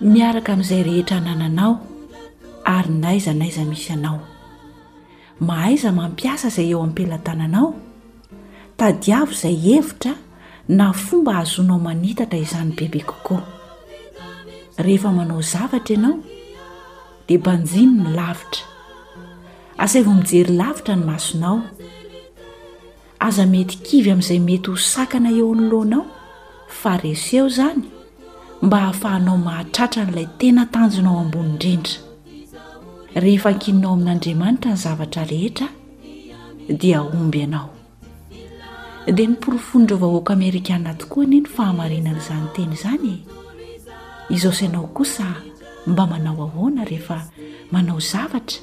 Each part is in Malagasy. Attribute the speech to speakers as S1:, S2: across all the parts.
S1: Miaraka amin'izay rehetra anananao ary n'aiza n'aiza misy anao. Mahaiza mampiasa izay eo am-pelatananao? Tadiavo izay hevitra na fomba ahazoanao manitatra izany bebe kokoa. Rehefa manao zavatra ianao, dia banjino ny lavitra. Asaivo mijery lavitra ny masonao. Aza mety kivy amin'izay mety ho sakana eo anoloanao, fa resy eo izany mba hahafahanao mahatratra an'ilay tena tanjonao ambony indrindra. Rehefa ankininao amin'Andriamanitra ny zavatra rehetra, dia homby ianao. Dia noporofoin'ireo vahoaka amerikana tokoa anie ny fahamarinan'izany teny izany e! Izao sy ianao kosa mba manao ahoana rehefa manao zavatra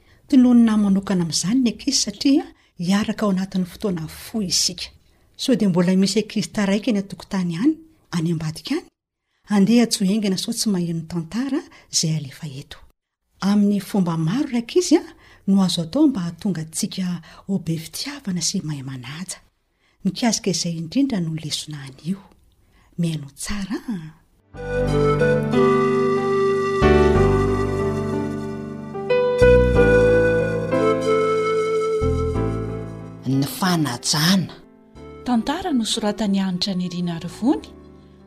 S2: Tononina manokana amin'izany ny ankizy satria hiaraka ao anatin'ny fotoana fohy isika. Sao dia mbola misy ankizy taraiky any an-tokotany any, any ambadika any? Andeha ajohy haingana sao tsy maheno ny tantara izay alefa eto. Amin'ny fomba maro ry ankizy no azo atao mba hahatonga antsika ho be fitiavana sy mahay manaja. Mikasika izay indrindra no lesona anio. Mihaino tsara an!
S3: Ny fanajana.
S1: Tantara nosoratan'i Hanitra Nirina Arivony,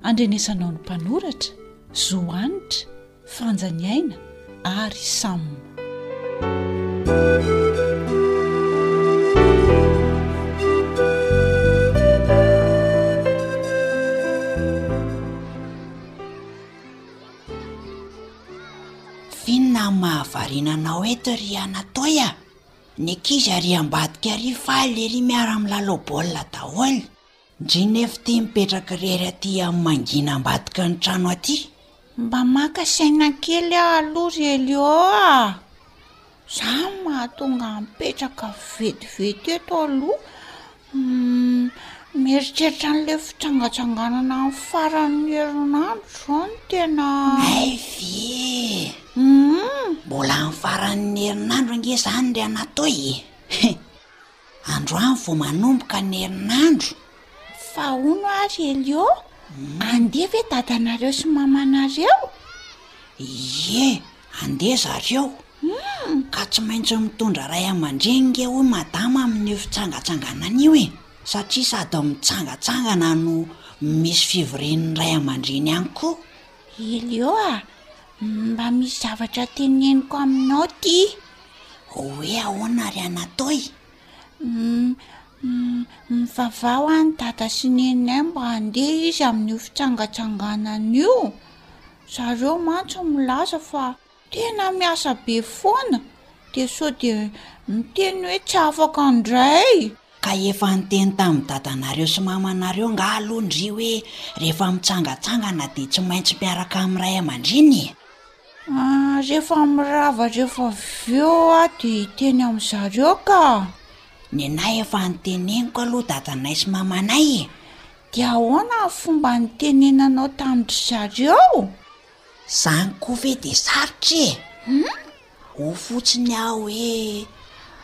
S1: andrenesanao ny mpanoratra, Zo Hanitra, Franja Ny Aina ary Sam.
S3: Finina ny mahavariana anao eto ry Anatoi a! Ny ankizy ary ambadika ary faly ery miara-milalao baolina daholo. Ndry nefo ty mipetraka irery aty amin'ny mangina ambadika ny trano aty.
S4: Mba maka saina kely aho aloha ry Elio a! Zany mahatonga ahy mipetraka vetivety eto aloha. Hum, mieritreritra an'ilay fitsangantsanganana amin'ny faran'ny herinandro zao no tena.
S3: Hay ve!
S4: Hum.
S3: Mbola amin'ny faran'ny herinandro ange zany ry Anatoi e! Androany vao manomboka ny herinandro.
S4: Fa hono ary Elio, andeha ve dadanareo sy mamanareo?
S3: Ie, andeha zareo. Hum, ka tsy maintsy mitondra ray aman-dreny nge hoy madama amin'io fitsangatsanganana io e, satria sady mitsangatsangana no misy fivorian'ny ray aman-dreny ihany koa.
S4: Elio a! mba misy zavatra teneniko aminao ty!
S3: Hoe ahoana
S1: ary Anatôy? Mivavaho any dada sy neninay mba handeha izy amin'io fitsangatsanganana io. Zareo mantsy milaza fa. Tena miasa be foana dia sao dia miteny hoe tsy afaka ndray.
S3: Ka efa niteny tamin'i dadanareo sy mamanareo nga aloha ndry hoe rehefa mitsangatsangana dia tsy maintsy miaraka amin'ny ray
S1: aman-dreny e? Ahh rehefa mirava rehefa avy eo aho dia hiteny amin'ny zareo ka.
S3: Nenay efa niteneniko aloha dadanay sy mamanay
S1: e. Dia ahoana ny fomba nitenenanao tamin-dry zareo?
S3: Zany koa ve de sarotra e! Hum! O fotsiny aho hoe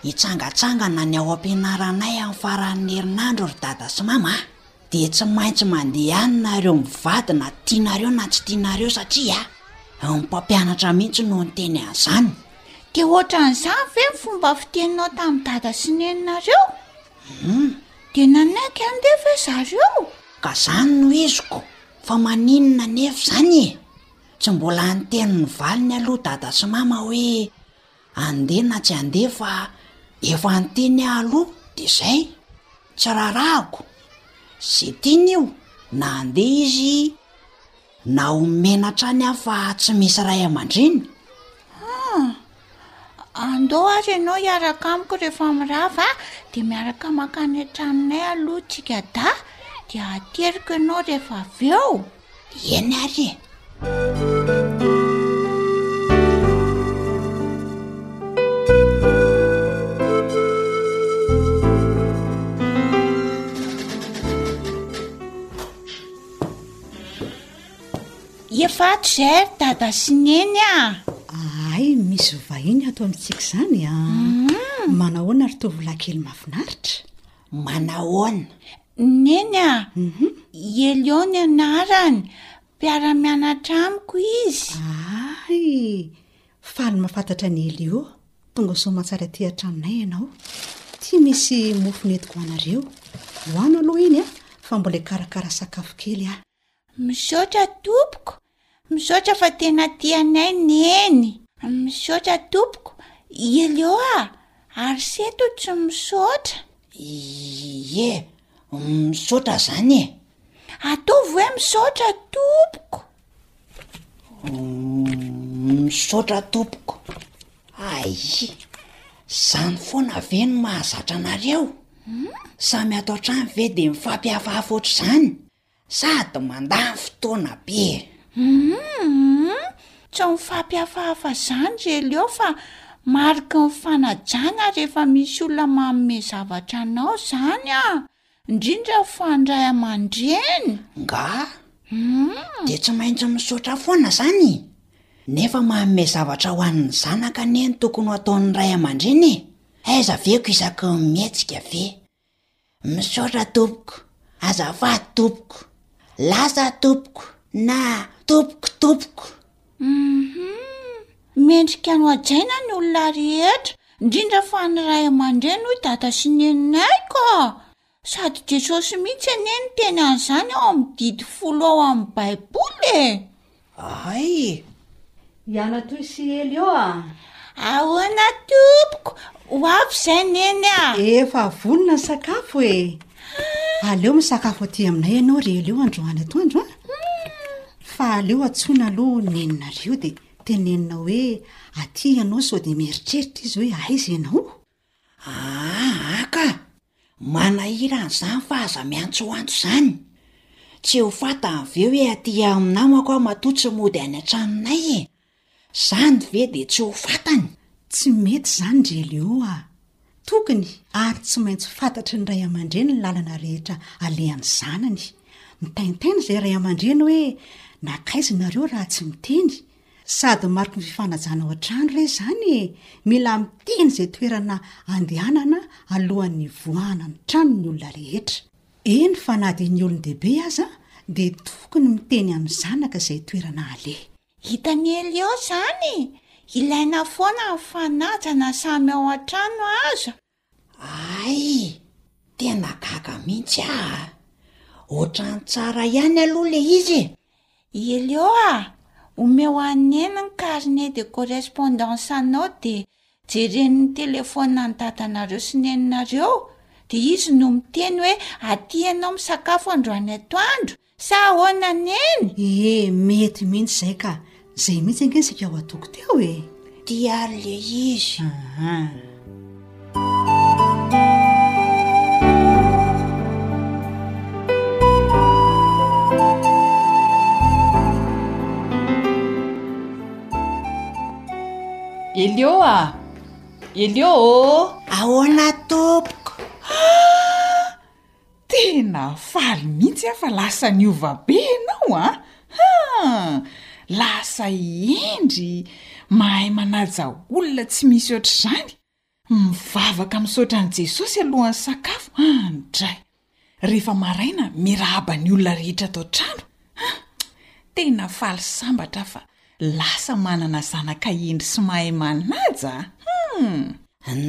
S3: hitsangatsangana ny ao am-pianaranay amin'ny faran'ny herinandro ry dada sy mama a! Dia tsy maintsy mandeha any nareo mivady na tianareo na tsy tianareo satria a! Ny mpampianatra mihitsy no niteny an'izany.
S1: Dia ohatran'izany ve ny fomba fiteninao tamin'i dada sy neninareo? Hum! Dia nanaiky andeha ve zareo?
S3: Ka zany no iziko. Fa maninona anefa izany e? Tsy mbola niteny ny valiny aloha dada sy mama hoe andeha na tsy andeha fa efa niteny aho aloha de zay, tsy rarahako, ze tiany io na andeha izy na omena hatrany aho fa tsy misy ray aman-dreny,
S1: ah Andao ary ianao hiaraka amiko rehefa mirava dia miaraka makany an-tranonay aloha tsika da dia ateriko ianao rehefa avy eo.
S3: Eny ary e.
S1: Efa ato izay ry dada sy neny a!
S2: Ahay misy vahiny ato amintsika izany a! Mhm. Manahoana ry tovolahy kely mahafinaritra?
S3: Manahoana?
S1: Neny a! Mhm. I Elion ny anarany, mpiara-mianatra amiko izy.
S2: Ahay! Faly mahafantatra an'i Elio. Tonga soa aman-tsara aty an-tranonay ianao. Ity misy mofo nentiko ho anareo. Hohano aloha iny a, fa mbola hikarakara sakafo kely aho.
S1: Misaotra tompoko, misaotra fa tena tia anay neny. Misaotra tompoko, Elio a, ary seto tsy misaotra.
S3: Ie, misaotra zany e.
S1: Ataovy hoe misaotra tompoko.
S3: Misaotra tompoko. Aii, zany foana ve no mahazatra anareo? Samy ato an-trano ve dia mifampihafahafa ohatr'izany? Sady mandany fotoana be
S1: e! Humm! Tsy mifampihafahafa zany ry Elio fa mariky ny fanajana rehefa misy olona manome zavatra anao zany an! Indrindra fa ny ray aman-dreny!
S3: Ngah? Humm! Dia tsy maintsy misaotra foana zany e! Nefa manome zavatra ho an'ny zanaka anie no tokony ho ataon'ny ray aman-dreny e! Aiza ve ko isaky ny mihetsika ve? Misaotra tompoko, azafady tompoko, lasa tompoko na tompoko tompoko.
S1: Hum, mendrika ny hohajaina ny olona rehetra, indrindra fa ny ray aman-dreny hoy dada sy neninay ka! Sady Jesosy mihitsy anie niteny an'izany ao amin'ny didy folo ao amin'ny Baiboly e!
S3: Ahay
S2: e! I Anatoy sy Elio a!
S1: Ahoana tompoko? Ho avy izay neny a!
S2: Efa vonona ny sakafo e! Aleo misakafo aty aminay ianao ry Elio androany atoandro a! Fa aleo antsoina aloha neninareo dia tenenina hoe aty ianao sao dia mieritreritra izy hoe aiza ianao.
S3: Aa ka! Manahira an'izany fa aza miantsoantso izany! Tsy ho fantany avy eo hoe aty amin'ny namako aho matoa tsy mody any an-tranonay e! Izany ve dia tsy ho fantany?
S2: Tsy mety izany ry Elio a! Tokony ary tsy maintsy fantatry ny ray aman-dreny ny lalana rehetra alehan'ny zanany. Mitaintaina izay ray aman-dreny hoe nankaiza ianareo raha tsy miteny? Sady mariky ny fifanajana ao an-trano re izany e! Mila miteny izay toerana andehanana alohan'ny hivoahana ny trano ny olona rehetra. Eny fa na dia ny olon-dehibe aza dia tokony miteny amin'ny zanaka izay toerana haleha.
S1: Hitan'i Elio izany, ilaina foana ny fanajana samy ao an-trano aza
S3: Hay! Tena gaga mihitsy aho a! Ohatran'ny tsara ihany aloha ilay izy e!
S1: Elio a! Omeo an'i Neny ny carnet de correspondance anao
S4: dia jereny ny telefonan'i dadanareo sy neninareo dia izy no miteny hoe aty ianao misakafo androany atoandro Sa ahoana Neny?
S2: Ee, mety mihitsy izay ka! Izay mihitsy ange isika ao an-toko teo e!
S3: Dia ary le izy!
S5: Aha! Elio a! Elio ô!
S3: Ahoana tompoko?
S5: Tena faly mihitsy aho fa lasa niova be ianao a! Haa! Lasa hendry, mahay manaja olona tsy misy ohatr'izany. Mivavaka misaotra an'i Jesosy alohan'ny sakafo an! dray! Rehefa maraina mirahaba ny olona rehetra ato an-trano an! Tena faly sambatra aho fa Lasa manana zanaka hendry sy mahay manaja a!
S3: Hum!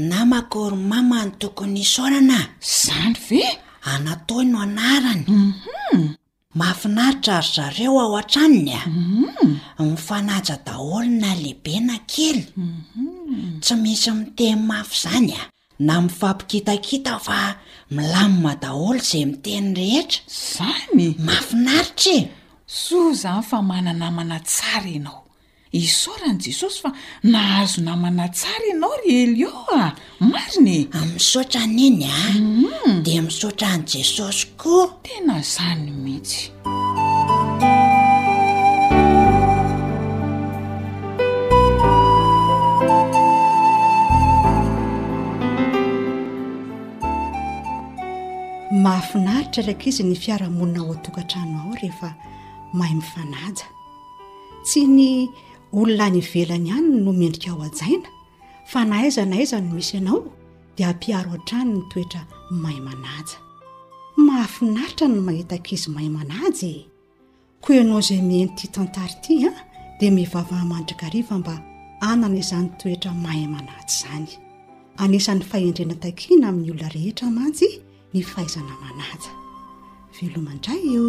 S3: Namako ry mama no tokony isaorana.
S5: Zany ve?
S3: Anathoy no anarany. Hum! Mahafinaritra ry zareo ao an-tranony a! Hum! Mifanaja daholo na lehibe na kely. Hum! Tsy misy miteny mafy zany a! Na mifampikitakita fa milamina daholo izay miteny rehetra.
S5: Zany?
S3: Mafinaritra e!
S5: Soa zany fa mana-namana tsara ianao. Isaoran'i Jesosy fa nahazo namana tsara ianao ry Elio a! Marina e!
S3: Ah, misaotra an'iny a! Dia misaotra an'i Jesosy koa!
S5: Tena zany mihitsy.
S2: Mahafinaritra ilay izy ny fiarahamonina ao an-tokantrano ao rehefa mahay mifanaja. Tsy ny olona any ivelany ihany no mendrika ho hajaina fa na aiza na aiza no misy anao dia hampiaro hatrany ny toetra mahay manaja. Mahafinaritra ny mahita ankizy mahay manaja e! Koa ianao izay mihaino ity tantara ity an, dia mivavaha mandrakariva mba hanana izany toetra mahay manaja izany. Anisan'ny fahendrena takiana amin'ny olona rehetra mantsy ny fahaizana manaja. Veloma indray ô!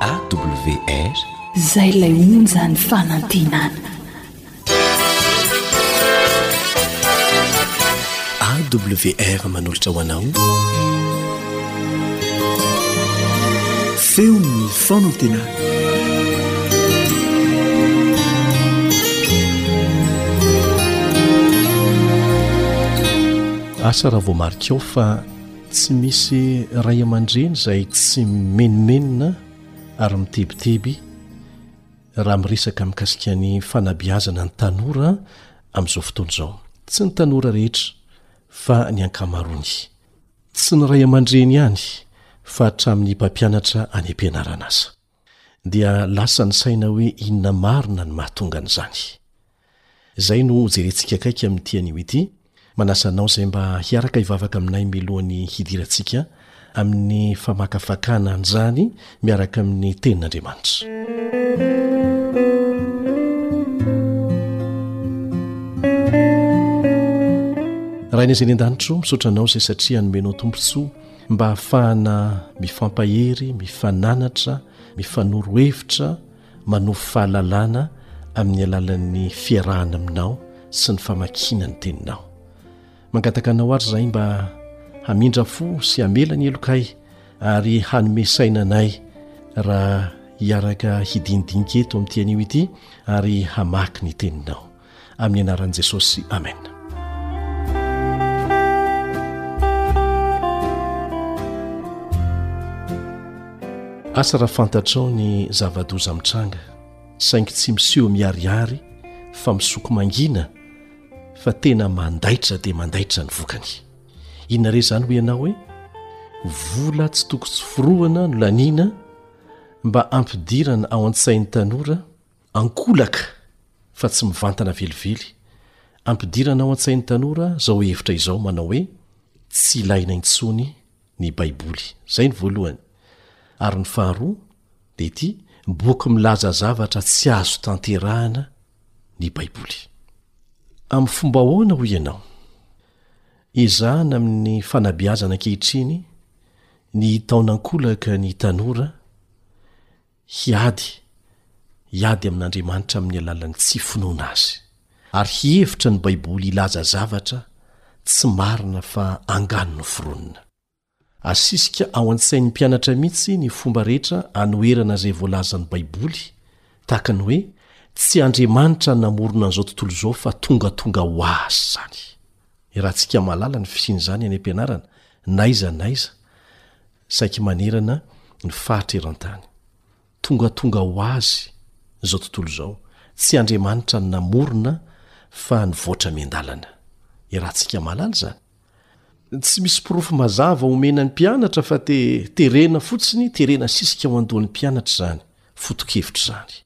S6: AWR
S1: Izay ilay onjan'ny fanantenana.
S6: awr manolotra ho anao feon'ny fonantena asa raha voamarika ao fa tsy misy ray aman-dreny izay tsy mimenomenona ary mitebiteby raha miresaka mikasika ny fanabeazana ny tanora amin'izao fotoana izao. Tsy ny tanora rehetra fa ny ankamaroany. Tsy ny ray aman-dreny ihany fa hatramin'ny mpampianatra any am-pianaran'asa. Dia lasa ny saina hoe inona marina ny mahatonga an'izany. Izay no jerentsika akaiky amin'ity anio ity. Manasa anao izay mba hiaraka hivavaka aminay milohan'ny hidirantsika amin'ny famakafakana an'izany miaraka amin'ny tenin'Andriamanitra. Rainy izay any an-danitro, misaotra anao izay satria anomenao tombontsoa mba hahafahana mifampahery, mifananatra, mifanoro hevitra Manofy fahalalana amin'ny alalan'ny fiarahana aminao sy ny famakiana ny teninao. Mangataka anao ary izahay mba hamindra fo sy hamela ny helokay ary hanome saina anay raha hiaraka hidinidinika eto amin'ity anio ity ary hamaky ny teninao. amin'ny anaran'i Jesosy amena. Asa raha fantatrao ny zava-doza mitranga saingy tsy miseho miharihary fa misoko mangina fa tena mandaitra dia mandaitra ny vokany. Inona re izany hoy ianao hoe vola tsy toko tsy forohana no laniana mba hampidirana ao an-tsain'ny tanora Ankolaka fa tsy mivantana velively. Ampidirana ao an-tsain'ny tanora zao hevitra izao manao hoe tsy ilaina intsony ny baiboly. Zay ny voalohany. Ary ny faharoa dia ity boky milaza zavatra tsy azo tanterahana ny baiboly. Amin'ny fomba ahoana hoy ianao? Ezahana amin'ny fanabeazana ankehitriny ny hitaona ankolaka ny tanora Hiady, hiady amin'Andriamanitra amin'ny alalan'ny tsy finoana Azy. Ary hihevitra ny Baiboly hilaza zavatra tsy marina fa angano noforonina. Asisika ao an-tsain'ny mpianatra mihitsy ny fomba rehetra anoherana izay voalazan'ny Baiboly, tahaka ny hoe tsy Andriamanitra no namorona an'izao tontolo izao fa tongatonga ho azy izany. Iarahantsika mahalala ny fisian'izany any am-pianarana na aiza na aiza. saiky manerana ny faritra eran-tany. Tongatonga ho azy izao tontolo izao, tsy Andriamanitra no namorona fa nivoatra miandalana. Iarahantsika mahalala izany. Tsy misy porofo mazava omena ny mpianatra fa te terena fotsiny, terena asisika ao an-dohan'ny mpianatra izany foto-kevitra izany.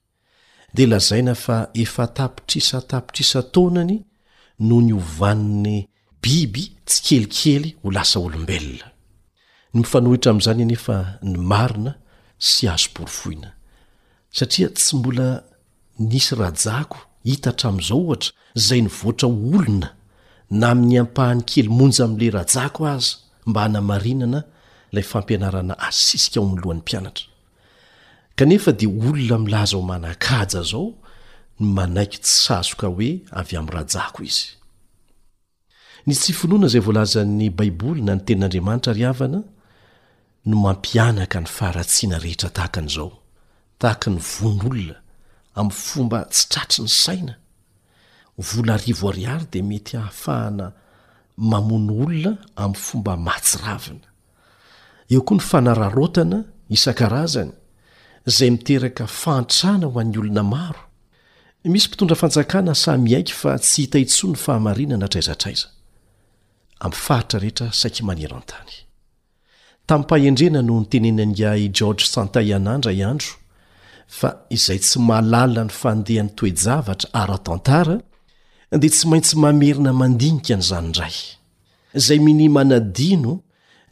S6: dia lazaina fa efa tapitrisa tapitrisa taonany no niovan'ny biby tsikelikely ho lasa olombelona ny mifanohitra amin'izany anefa ny marina sy azo porofoina satria tsy mbola nisy rajako hita hatramin'izao ohatra izay nivoatra ho olona na amin'ny ampahany kely monja amin'la rajako aza mba hanamarinana ilay fampianarana asisika ao amin'ny lohan'ny mpianatra Kanefa dia olona milaza ho manan-kaja zao ny manaiky tsy sazoka hoe avy amin'ny rajako izy. Ny tsy finoana izay voalazan'ny baiboly na ny tenin'Andriamanitra ry havana no mampihanaka ny faharatsiana rehetra tahaka an'izao, tahaka ny vono olona amin'ny fomba tsy tratry ny saina, vola arivo ariary dia mety ahafahana mamono olona amin'ny fomba mahatsiravina. Eo koa ny fanararaotana isan-karazany izay miteraka fahantrana ho an'ny olona maro. Misy mpitondra fanjakana sahy miaiky fa tsy hita intsony ny fahamarinana hatraiza hatraiza, amin'ny faritra rehetra saiky maneran-tany. Tamim-pahendrena no nitenenan'ingahy George Santayana indray andro fa izay tsy mahalala ny fandehan'ny toe-javatra ara-tantara dia tsy maintsy mamerina mandinika an'izany indray. izay minia manadino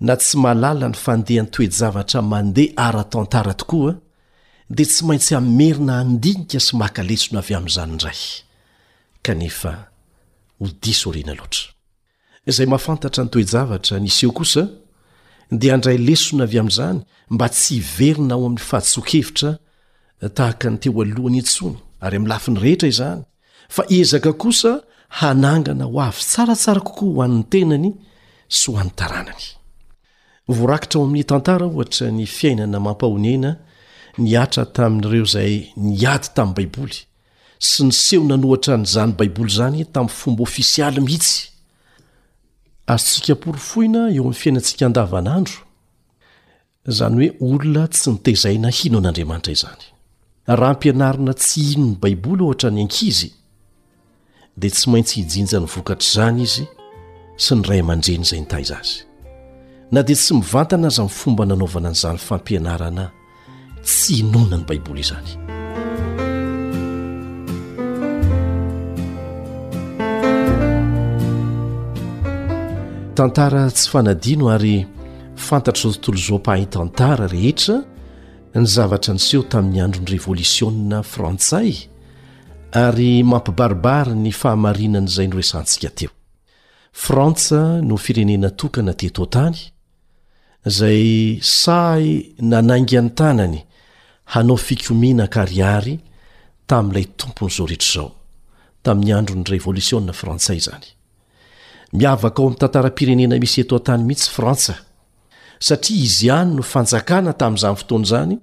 S6: na tsy mahalala ny fandehan'ny toe-javatra mandeha ara-tantara tokoa, dia tsy maintsy hamerina handinika sy maka lesona avy amin'izany indray, kanefa ho diso aoriana loatra. Izay mahafantatra ny toe-javatra niseho kosa dia handray lesona avy amin'izany mba tsy hiverina ao amin'ny fahadsoan-kevitra tahaka ny teo alohany intsony, ary amin'ny lafiny rehetra izany, fa hiezaka kosa hanangana ho avy tsaratsara kokoa ho an'ny tenany sy ho an'ny taranany. Voarakitra ao amin'ny tantara ohatra ny fiainana mampahonena nihatra tamin'ireo izay niady tamin'ny Baiboly sy ny seho nanohatra an'izany Baiboly izany tamin'ny fomba ofisialy mihitsy. Azontsika porofoina eo amin'ny fiainantsika andavanandro. Izany hoe olona tsy notezaina hino an'Andriamanitra izany. Raha ampianarina tsy hino ny Baiboly ohatra ny ankizy, dia tsy maintsy hijinja ny vokatr'izany izy sy ny ray aman-dreny izay nitaiza azy. Na dia tsy mivantana aza ny fomba nanaovana an'izany fampianarana tsy hinoana ny Baiboly izany. Tantara tsy fanadino ary Fantatry ny tontolo izao mpahay tantara rehetra ny zavatra niseho tamin'ny andron'ny Revolisiona frantsay ary mampibaribary ny fahamarinan'izay noresahantsika teo. Frantsa no firenena tokana teto an-tany izay sahy nanaingan'ny tanany hanao fikomiana karihary tamin'ilay tompon'izao rehetra izao, tamin'ny andron'ny Revolisiona frantsay izany. Miavaka ao amin'ny tantaram-pirenena misy eto an-tany mihitsy Frantsa, satria izy ihany no fanjakana tamin'izany fotoana izany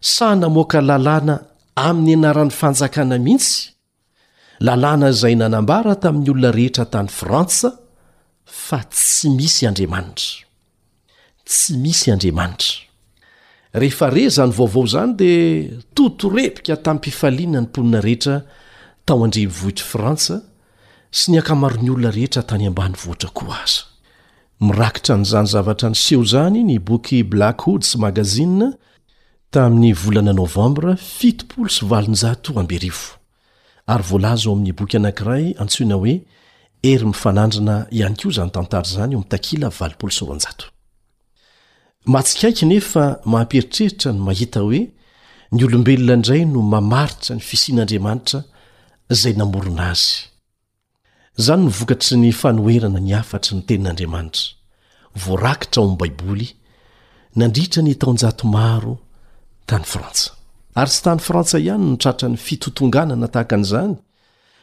S6: sahy namoaka lalàna amin'ny anaran'ny fanjakana mihitsy, lalàna izay nanambara tamin'ny olona rehetra tany Frantsa fa tsy misy Andriamanitra. Tsy misy Andriamanitra. Rehefa re izany vaovao izany dia totorebika tamim-pifaliana ny mponina rehetra tao an-drenivohitr'i Frantsa sy ny ankamaroan'ny olona rehetra tany ambanivohitra koa aza. Mirakitra an'izany zavatra niseho izany ny boky Black Hoods Magazine tamin'ny volana Novambra fitopolo sy valonjato amby arivo. Ary voalaza ao amin'ny boky anankiray antsoina hoe Hery Mifanandrina ihany koa izany tantara izany eo amin'ny takila valopolo sy roanjato. Mahatsikaiky nefa mampieritreritra ny mahita hoe ny olombelona indray no mamaritra ny fisian'Andriamanitra izay namorona azy. Izany no vokatry ny fanoherana ny hafatry ny Tenin'Andriamanitra, voarakitra ao amin'ny Baiboly, nandritra ny taonjato maro tany Frantsa. Ary tsy tany Frantsa ihany no tratran'ny fitotonganana tahaka an'izany,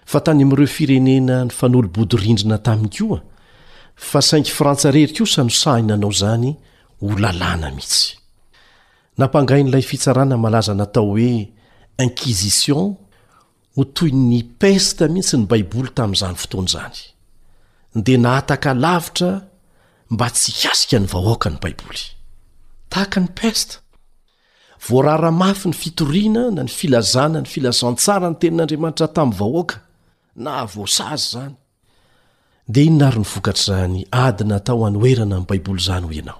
S6: fa tany amin'ireo firenena nifanolo-bodirindrina taminy koa, fa saingy Frantsa irery kosa no sahy nanao izany ho lalàna mihitsy. Nampangain'ilay fitsarana malaza natao hoe Inquisition, Ho toy ny pesta mihitsy ny Baiboly tamin'izany fotoana izany. Dia nahataka lavitra mba tsy hikasika ny vahoaka ny Baiboly. Tahaka ny pesta, voarara mafy ny fitoriana na ny filazana ny filazantsara ny Tenin'Andriamanitra tamin'ny vahoaka, nahavoasazy izany. Dia inona àry ny vokatr'izany ady natao hanoherana ny Baiboly izany hoy ianao?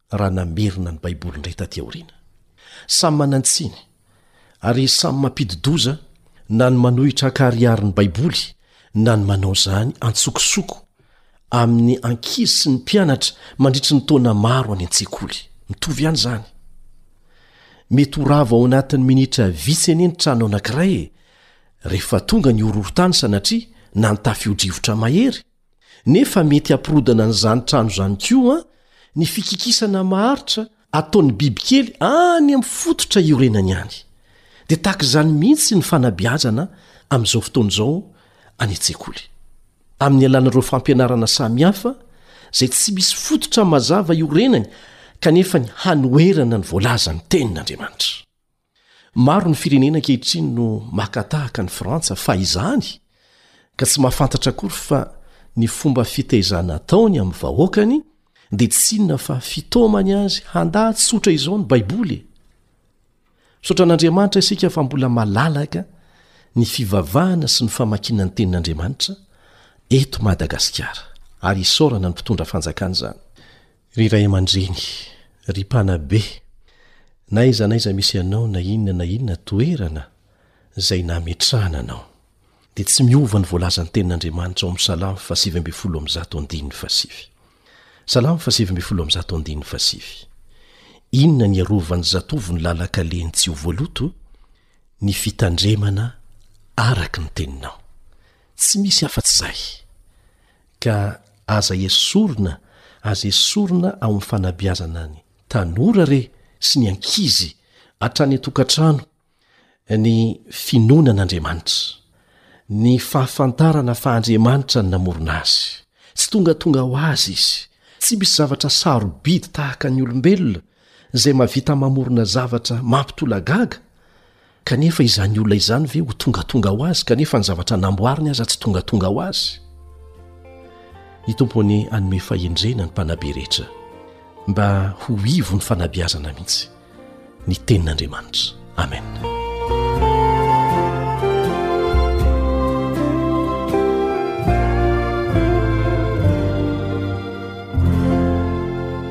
S6: raha namerina ny Baiboly indray tatỳ aoriana. Samy manan-tsiny ary samy mampidi-doza na ny manohitra an-karihary ny Baiboly na ny manao izany an-tsokosoko amin'ny ankizy sy ny mpianatra mandritry ny taona maro any an-tsekoly. Mitovy ihany izany. Mety ho rava ao anatin'ny minitra vitsy anie ny trano anankiray e, rehefa tonga ny horohorontany sanatria nantafy ho drivotra mahery, nefa mety hampirodana an'izany trano izany koa ny fikikisana maharitra ataon'ny bibikely any amin'ny fototra iorenany any. Dia tahaka izany mihitsy ny fanabeazana amin'izao fotoana izao any an-tsekoly. Amin'ny alalan'ireo fampianarana samihafa izay tsy misy fototra mazava iorenany kanefa ny hanoherana ny voalazan'ny Tenin'Andriamanitra. Maro ny firenena ankehitriny no maka tahaka an'i Frantsa fahizany ka tsy mahafantatra akory fa ny fomba fitaizana ataony amin'ny vahoakany dia tsy inona fa fitaomany azy handà tsotra izao ny Baiboly e! Misaotra an'Andriamanitra isika fa mbola malalaka ny fivavahana sy ny famakiana ny tenin'Andriamanitra eto Madagasikara ary isaorana ny mpitondra fanjakana izany. Ry ray aman-dreny, ry mpanabe, na aiza na aiza misy anao na inona na inona toerana izay nametrahana anao, dia tsy miova ny voalazan'ny Tenin'Andriamanitra ao amin'ny Salamo fahasivy ambin'ny folo amby zato andininy fahasivy. Salamo fahasivy ambin'ny folo amby zato andininy fahasivy. Inona ny hiarovan'ny zatovo ny lalan-kalehiny tsy ho voaloto? Ny fitandremana araka ny Teninao. Tsy misy afa-tsy izay. Ka aza esorina, aza esorina ao amin'ny fanabeazana ny tanora re sy ny ankizy hatrany an-tokantrano ny finoana an'Andriamanitra, ny fahafantarana fa Andriamanitra no namorona azy. Tsy tongatonga ho azy izy. Tsy misy zavatra sarobidy tahaka ny olombelona izay mahavita mamorona zavatra mampitolagaga, kanefa izany olona izany ve ho tongatonga ho azy kanefa ny zavatra namboariny aza tsy tongatonga ho azy? Ny Tompo anie hanome fahendrena ny mpanabe rehetra mba ho ivo ny fanabeazana mihitsy ny tenin'Andriamanitra. Amena.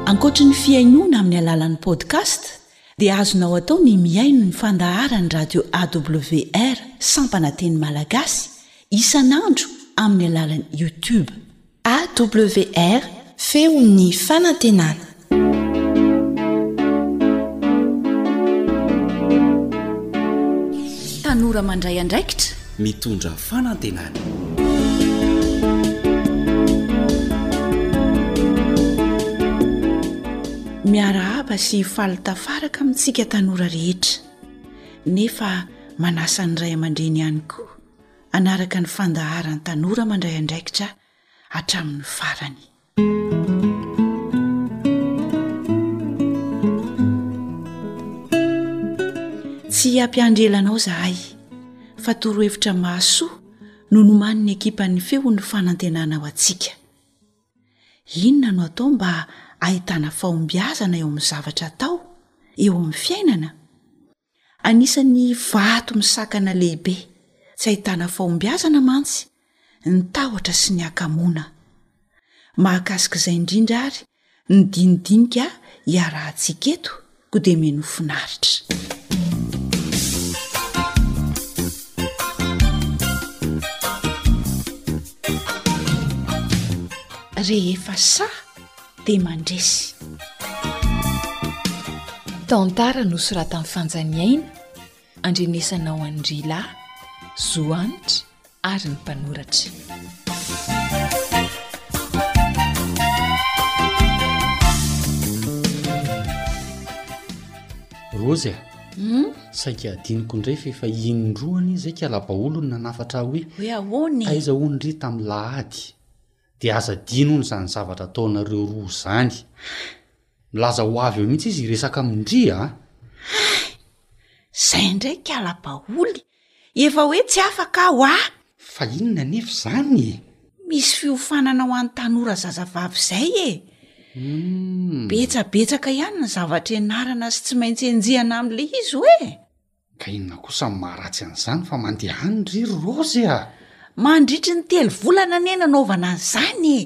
S1: Ankoatry ny fihainoana amin'ny alalan'ny podcast dia azonao atao ny mihaino ny fandaharan'ny radio AWR sampana teny malagasy isan'andro amin'ny alalan'ny YouTube.
S7: AWR, Feon'ny fanantenana.
S1: Tanora mandray andraikitra,
S8: mitondra fanantenana.
S1: Miarahaba sy faly tafaraka amintsika tanora rehetra, nefa manasa ny ray aman-dreny ihany koa. hanaraka ny fandaharan'ny tanora mandray andraikitra hatramin'ny farany. Tsy hampiandry elanao zahay fa torohevitra mahasoa no noman'ny ekipan'ny feon'ny fanantenana ao antsika. Inona no atao mba hahitana fahombiazana eo amin'ny zavatra atao eo amin'ny fiainana? Anisan'ny vato misakana lehibe tsy ahitana fahombiazana mantsy ny tahotra sy ny hakamoana. Mahakasika izay indrindra ary ny dinidinika iarahantsika eto koa dia miha nofinaritra. Rehefa sahy. dia mandresy
S9: tantara nosoratan'i fanjaniaina andrenesana ao an'i rila zohanitra ary ny mpanoratra
S8: rozy a hmm? saika adiniko indray fa efa inondroany izay ka alabaolo ny nanafatra aho
S1: hoe
S8: aiza hoany re tamin'ny lahady Dia aza adino hono izany zavatra ataonareo roa izany. Milaza ho avy eo mihitsy izy hiresaka amin-dry a! Hay!
S1: Izay indray ka ala-baholy! Efa hoe tsy afaka aho a!
S8: Fa inona anefa izany e?
S1: Misy fiofanana ho an'ny tanora zazavavy izay e! Betsabetsaka ihany ny zavatra ianarana sy tsy maintsy enjehina amin'ilay izy hoe?
S8: Ka inona kosa no maharatsy an'izany fa mandeha any ry Raozy a!
S1: Mandritry ny telo volana anie nanaovana an'izany e!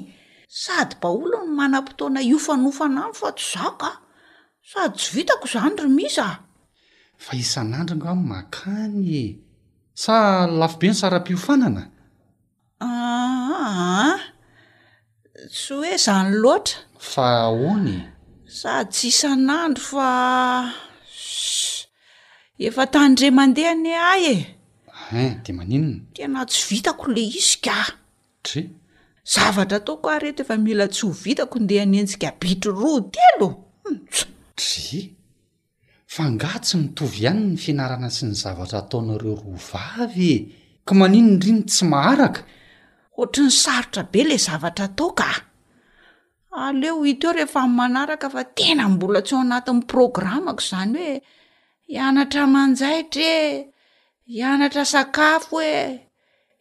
S1: Sady baolina no manam-potoana hiofanofana aminy fa tsy za ka! Sady tsy vitako izany ry Mis a!
S8: Fa isan'andro angaha no mankany e! Sa lafo be ny saram-piofanana?
S1: Aa! tsy hoe izany loatra.
S8: Fa ahoana e?
S1: Sady tsy isan'andro fa Ssss! efa tandre mandeha anie ahy e!
S8: Hein! dia maninona?
S1: Tena tsy vitako ilay izy ka!
S8: Dry!
S1: Zavatra ataoko ary eto efa mila tsy ho vitako ndeha hanenjika bitro roa telo!
S8: Humm! Dry! F'angaha tsy mitovy ihany ny fianarana sy ny zavatra ataonareo roa vavy e! Ka maninona ry ny tsy maharaka?
S1: Ohatry ny sarotra be ilay zavatra atao ka! Aleo hita eo rehefa amin'ny manaraka fa tena mbola tsy ao anatin'ny programako izany hoe hianatra manjaitra e! Hianatra sakafo e!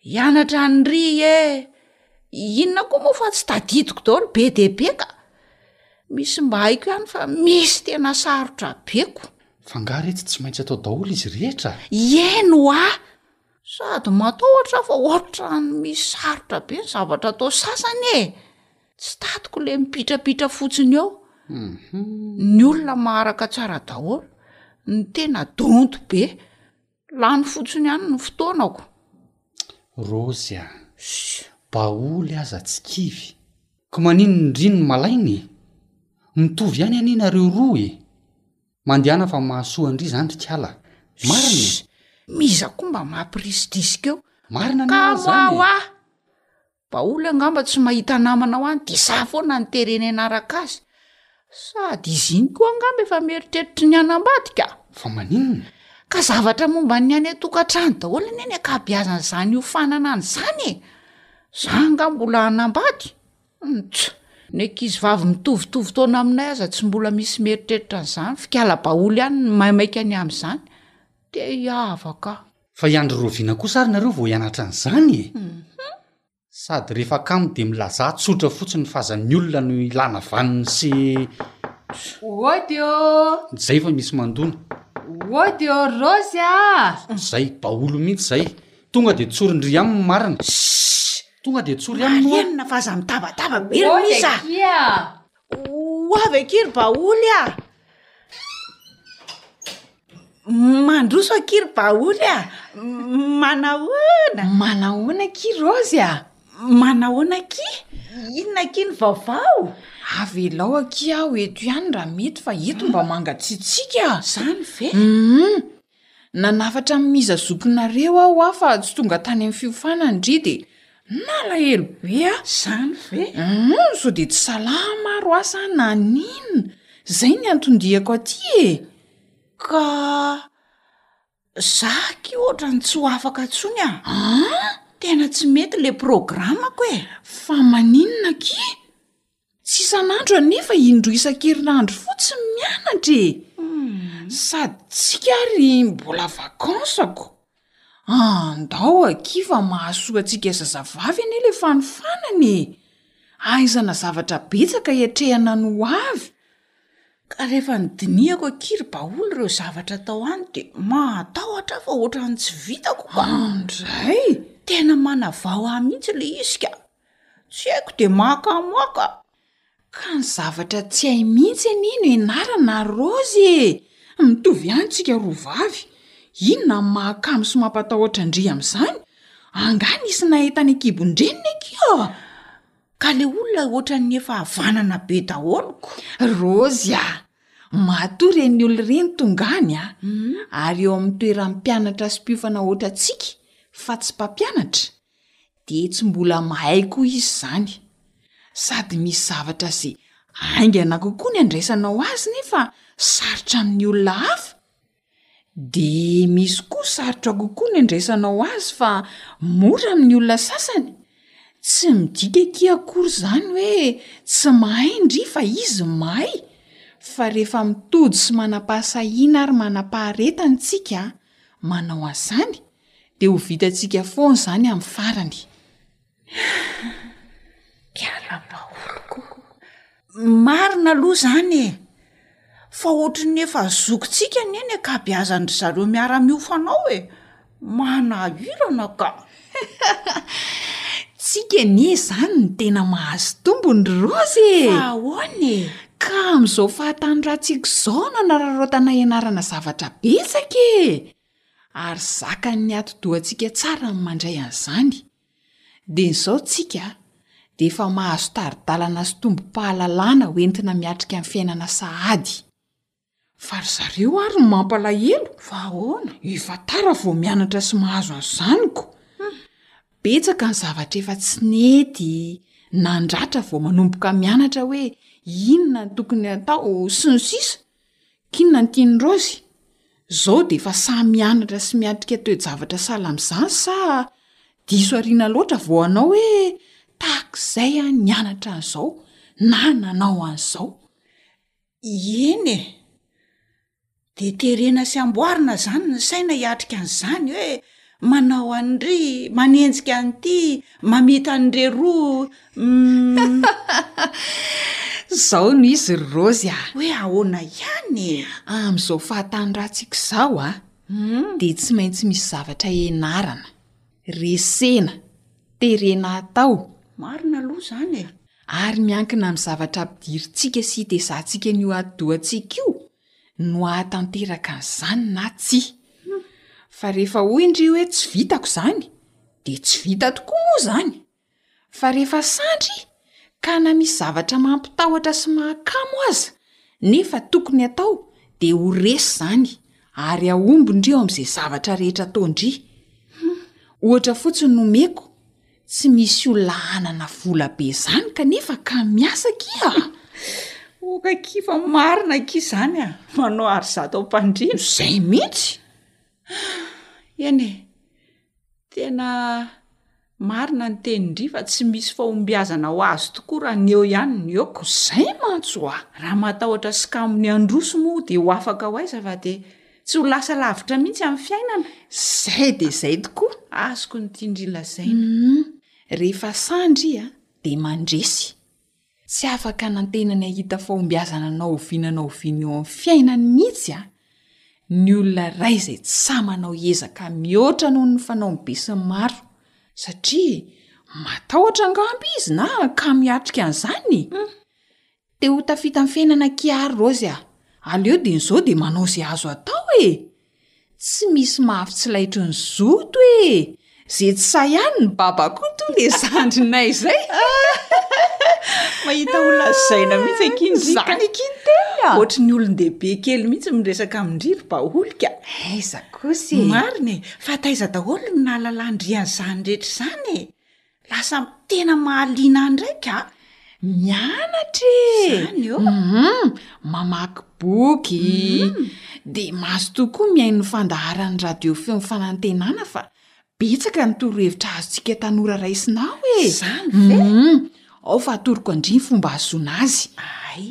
S1: Hianatra an'i Ry e! Inona koa moa fa tsy tadidiko daholo be dia be ka! Misy mba haiko ihany fa misy tena sarotra be
S8: ko! F'angaha re tsy tsy maintsy atao daholo izy rehetra?
S1: Ieny hoa! Sady matahotra aho fa ohatran'ny misy sarotra be ny zavatra atao sasany e! Tsy tadiko le mipitrapitra fotsiny eo. Ny olona maharaka tsara daholo, ny tena donto be. lany fotsiny ihany ny fotoanako
S8: rozy a baoly aza tsy kivy ko maninona indry ny malaina e mitovy ihany anie nareo roa e mandehana fa mahasoa ndry zany ry kala marina
S1: e iza koa mba mampirisitrisika eo
S8: marina anie zany
S1: e Baoly angamba tsy mahita namana ho any dia za foana no terena hanaraka azy. Sady izy iny koa angamba efa mieritreritra ny hanambady ka!
S8: Fa maninona?
S1: Ka zavatra momba ny any an-tokantrano daholo anie ny ankabeazan'izany hiofanana any izany e! Za angaha mbola hanambady? Ntsa! Ny ankizivavy mitovitovy taona aminay aza tsy mbola misy mieritreritra an'izany, fikala baoly ihany no maimaika ny amin'izany. Te-hiavaka aho.
S8: Fa i Andry Rahoviana kosa ary nareo vao hianatra an'izany e! Sady rehefa kamo dia milazà tsotra fotsiny fa aza ny olona no ilàna vaniny sy
S9: Odio!
S8: Zay fa misy mandona.
S9: Odio Rozy ah!
S8: Zay, daholo mihitsy izay. Tonga dia tsory ndry aminy ny marina. Shhh! Tonga dia tsory aminy
S1: oa. Marihina fa aza mitabataba be ry Miss
S9: ah! Oy akia!
S1: Ho avy akia ry baoly a! Mandroso akia ry baoly a! Manahoana?
S5: Manahoana akia Raozy a!
S1: Manahoana akia? Inona akia ny vaovao?
S5: Avelao akia aho eto ihany raha mety fa eto mba mangatsiatsiaka
S1: a! Izany ve?
S5: Hum! Nanafatra amin'iza zokinareo aho hoa fa tsy tonga tany amin'ny fiofana ndry dia nalahelo be aho.
S1: Izany ve?
S5: Humm sao dia tsy salama ary hoa sa naninona? Izay ny anton-diako aty e!
S1: Ka za aky ohatrany tsy ho afaka intsony a!
S5: An?
S1: Tena tsy mety ilay programme-ko e!
S5: Fa maninona aky? Tsy isan'andro anie fa indroa isan-kerinandro fotsiny mianatra e! Sady tsika ary mbola vakansako. Andao akia fa mahasoa antsika zazavavy anie ilay fanofanana e! Ahaizana zavatra betsaka hiatrehana ny ho avy.
S1: Ka rehefa nodinihako akia ry Baholy ireo zavatra tao any dia mahatahotra aho fa ohatran'ny tsy vitako. An,
S5: dray!
S1: Tena manavao ahy mihitsy ilay izy ka! Tsy haiko de maka amoaka.
S5: Ka ny zavatra tsy hay mihitsy anie no ianarana ry Rozy e! Mitovy ihany tsika roa vavy. Inona no mahakamo sy mampatahotra an-dry amin'izany? Angaha nisy nahay tany an-kibon-dreniny akia a!
S1: Ka le olona ohatran'ny efa havanana be daholo ko!
S5: Rozy a! Matoa ireny olona ireny tonga any a! ary eo amin'ny toeram-pianatra sy mpiofana ohatrantsika fa tsy mpampianatra Dia tsy mbola mahay koa izy izany. Sady misy zavatra izay haingana kokoa ny handraisanao azy nefa sarotra amin'ny olona hafa, dia misy koa sarotra kokoa ny handraisanao azy fa mora amin'ny olona sasany. Tsy midika akia akory izany hoe tsy mahay ndry fa izy mahay, fa rehefa mitojo sy manam-pahasahiana ary manam-paharetana isika manao an'izany, dia ho vitantsika foana izany amin'ny farany.
S1: Mpiala-baoloko! Marina aloha izany e! Fa ohatry ny efa zokintsika anie ny ankabeazan-dry zareo miara-mihofa anao e! Manahirana ka!
S5: Tsika anie izany no tena mahazo tombony ry Rozy e!
S1: Fa ahoana e?
S5: Ka amin'izao fahatany ratsiko izao no anararaotanay ianarana zavatra betsaka e! Ary zakan'ny atidohantsika tsara ny mandray an'izany. Dia izao tsika dia efa mahazo tari-dalana sy tombom-pahalalana ho entina miatrika ny fiainana sahady. Fa ry zareo ary no mampalahelo?
S1: Fa ahoana?
S5: Efa tara vao mianatra sy mahazo an'izany ko! Betsaka ny zavatra efa tsy nety nandratra vao manomboka mianatra hoe inona no tokony hatao sy ny sisa. K'inona ny tian'i Rozy? Zao dia efa sahy mianatra sy miatrika toe-javatra sahala amin'izany sa diso ariana loatra vao hanao hoe tahak'izay aho nianatra an'izao na nanao an'izao?
S1: Eny e! Dia terena sy amboarina izany ny saina hiatrika an'izany hoe Manao an'ry, manenjika an'ity, mamita an'ire roa,
S5: uhm. Izao no izy ry Rozy a!
S1: Hoe ahoana ihany e?
S5: Amin'izao fahatanoràntsika izao a, dia tsy maintsy misy zavatra ianarana, resena, terena atao.
S1: Marina aloha izany e!
S5: Ary miankina amin'ny zavatra ampidirintsika sy itezahantsika an'io atidohantsika io no hahatanteraka an'izany na tsia. Fa rehefa hoy indry hoe tsy vitako izany, dia tsy vita tokoa moa izany. Fa rehefa sandry ka na misy zavatra mampitahotra sy mahakamo aza nefa tokony atao, dia ho resy izany ary hahomby indry eo amin'izay zavatra rehetra ataon-dry. Ohatra fotsiny no omeko. Tsy misy olona hanana vola be izany kanefa ka miasa akia
S1: a! Ok akia fa marina akia izany a! Manao ary izaho tao am-pandriana.
S5: Izay mihitsy!
S1: Eny e! Tena marina ny tenin-dry fa tsy misy fahombiazana ho azo tokoa raha ny eo ihany no eoko.
S5: Izay mantsy oa!
S1: Raha matahotra skamony handroso moa dia ho afaka ho aiza fa dia. Tsy ho lasa lavitra mihitsy amin'ny fiainana.
S5: Izay dia izay tokoa.
S1: Azoko ny tian-dry
S5: lazaina. Rehefa sahy ndry a, dia mandresy. Tsy afaka anantenany hahita fahombiazana na oviana na oviana eo amin'ny fiainany mihitsy a, ny olona iray izay tsy sahy manao ezaka mihoatra noho ny fanaon'ny besinimaro. Satria matahotra angamba izy na kamo hiatrika an'izany? Te ho tafita am fiainana akia ary Raozy a! Aleo de nizao de manao ze azo atao e! Tsy misy mahavy tsy laitry ny zoto e! Ze tsy sahy any ny baba koa toa le zandrinay zay!
S1: Mahita ho lazaina mihitsy akia
S5: ny Rika! Zany akia ny teniny a!
S1: Ohatry ny olon-dehibe kely mihitsy miresaka amin-dry ry baholika!
S5: Aiza kosa e!
S1: Marina e! Fa taiza daholo no nahalalahan-dry an'izany rehetra izany e! Lasa m- tena mahaliana ahy ndraiky a!
S5: Mianatra
S1: e! Izany
S5: ô! Hum, mamaky boky, dia mazotoa koa mihaino ny fandaharan'ny Radio Feon'ny Fanantenana fa betsaka ny torohevitra azontsika tanora raisinao e!
S1: Izany ve?
S5: Hum, ao fa atoroko an-dry ny fomba ahazoana azy.
S1: Ay!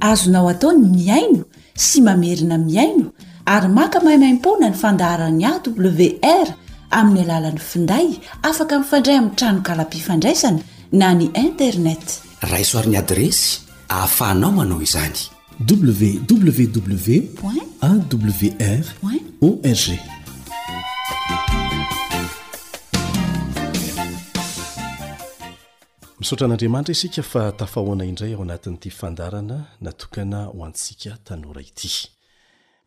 S1: Azonao atao ny mihaino sy mamerina mihaino ary maka maimaim-poana ny fandaharan'ny AWR amin'ny alalan'ny finday afaka mifandray amin'ny tranonkalam-pifandraisana na ny internet.
S10: Raiso ary ny adiresy ahafahanao manao izany.
S6: www.awr.org Misaotra an'Andriamanitra isika fa tafahoana indray ao anatin'ity fandarana natokana ho antsika tanora ity.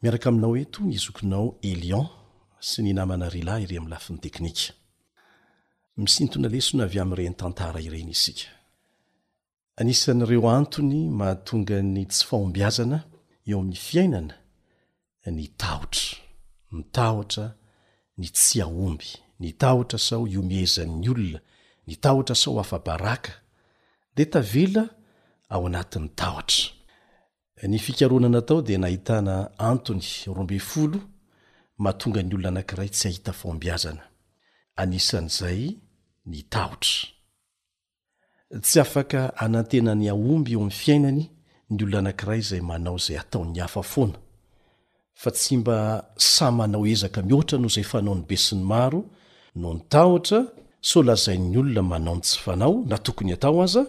S6: Miaraka aminao eto ny zokinao Elion sy ny namana Rila ery amin'ny lafiny teknika. Misintona lesona avy amin'ireny tantara ireny isika. Anisan'ireo antony mahatonga ny tsy fahombiazana eo amin'ny fiainana ny tahotra. Ny tahotra ny tsy hahomby, ny tahotra sao ihomehezan'ny olona, ny tahotra sao afa-baraka, dia tavela ao anatin'ny tahotra. Ny fikarohana natao dia nahitana antony roa ambin'ny folo mahatonga ny olona anankiray tsy hahita fahombiazana. Anisan'izay ny tahotra. Tsy afaka hanantena ny hahomby eo amin'ny fiainany ny olona anankiray izay manao izay ataon'ny hafa foana, fa tsy mba sahy manao ezaka mihoatra noho izay fanaon'ny besinimaro noho ny tahotra sao lazain'ny olona manao ny tsy fanao na tokony atao aza,